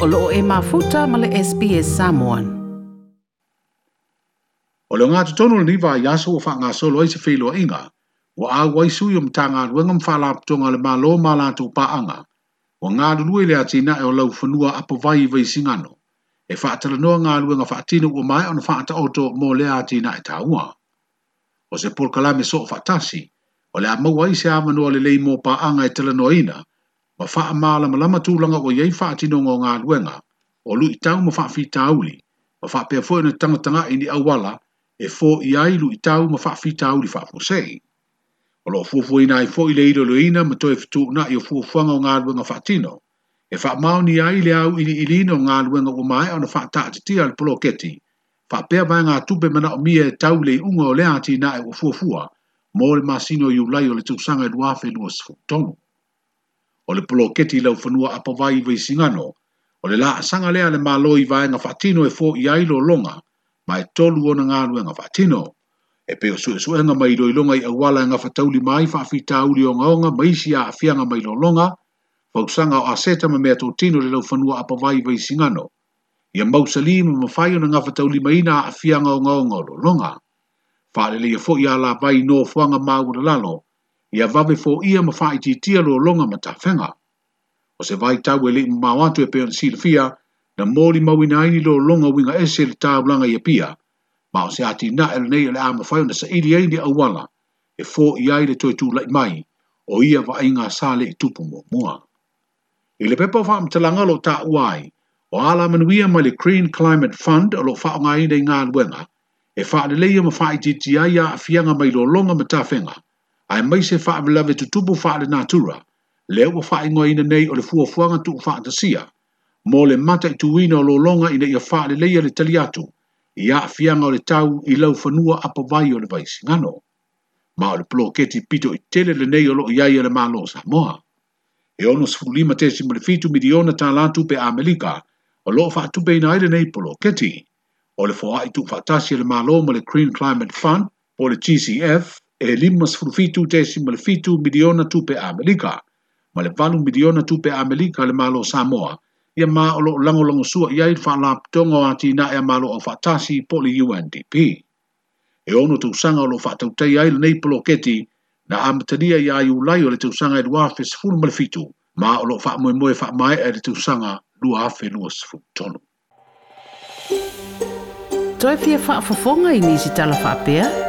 olo e mafuta male le SPS Samoan. Olo leo ngātu tonu ni vā yaso o wha ngā solo i se whilo inga, wa a waisu i mta ngā ruenga mwhala ptonga le mā lo mā lātou pā anga, ngā rurue le atina e o lau whanua apo vai i vai singano, e wha atala noa ngā ruenga wha atina ua mai ana wha ata oto mō le atina e tāua. O se polkalame so o wha tasi, o le a mawai se amanoa le leimo pā anga e tala noa ina, ma faa maala ma lama tu o yei faa tino ngā ngā luenga, o lu itau ma faa fita uli, ma faa pia fua ina tangatanga ini awala, e fō i ai lu itau ma faa fita uli faa fusei. O lo fufu ina i fō i le ilo loina ma toi fitu na i o fufuanga o ngā luenga faa tino, e faa mao ni ai le au ili ilino ngā luenga o mai ana faa taa titi al polo keti, faa pia vai ngā tupe mana o mia e tau le unga o lea ati na e o fufua, mō le masino i ulai o le tūsanga e luafe luas fuktonu o le polo keti lau whanua vai i singano, o le la asanga lea le malo i vai nga e fō i ailo longa, ma e tolu o na ngānu e nga whatino. E peo su e su e nga mai i longa i awala e nga whatauli mai wha fi tauli o ngaonga mai si a awhianga mai lo longa, fausanga o aseta ma mea tō tino le lau whanua vai i singano. Ia mausali ma mawhai na nga whatauli mai na awhianga o ngaonga lo longa. Whaalele i fo fō i ala vai no fuanga maura lalo, ia vave fo ia ma fai ti tia lo longa ma ta fenga. O se vai tau e li ma watu e peo ni silfia, na mori mau ina aini lo longa winga ese le tau langa ia pia, ma se ati na el nei le a ma fai na sa ili aini au wala, e fo ia i le toi tu lai mai, o ia va inga sale i tupu mo mua. I le pepo fa mtalanga lo ta uai, o ala manuia ma le Green Climate Fund o lo fa o ngai nei ngā luenga, e fa le leia ma fai titi ia a fianga mai lo longa ma ta fenga, ai mai se fa me lave tutupu fa le natura le o fa ingo ina nei o le fuo fuanga tu fa ta sia mo le mata i tuina o lo longa ina ia fa le leia le tali atu ia fianga o le tau i lau fanua apa vai o le vaisi ngano ma o le ploketi pito i tele le nei o lo iai le malo sa moa e ono sfulima te si mole fitu miliona ta lantu pe Amerika o lo fa tu beina ile nei ploketi o le fuo ai tu fa ta le malo mo le Green Climate Fund o le GCF elim sfrufitu tesi malfitu miliona tupe Amerika, ma le valu miliona tupe Amerika le malo Samoa, ia ma o lo lango lango sua ia i whalaptongo a tina e malo o fatasi po UNDP. E ono tu o lo whatautei ai le nei poloketi na amatalia ia i ulai o le dua e lua fes fulu malfitu, ma o lo whaamoe moe moe mai e le tausanga lua afe lua sfulu tonu. Toi fia whaafafonga i nisi tala whaapea?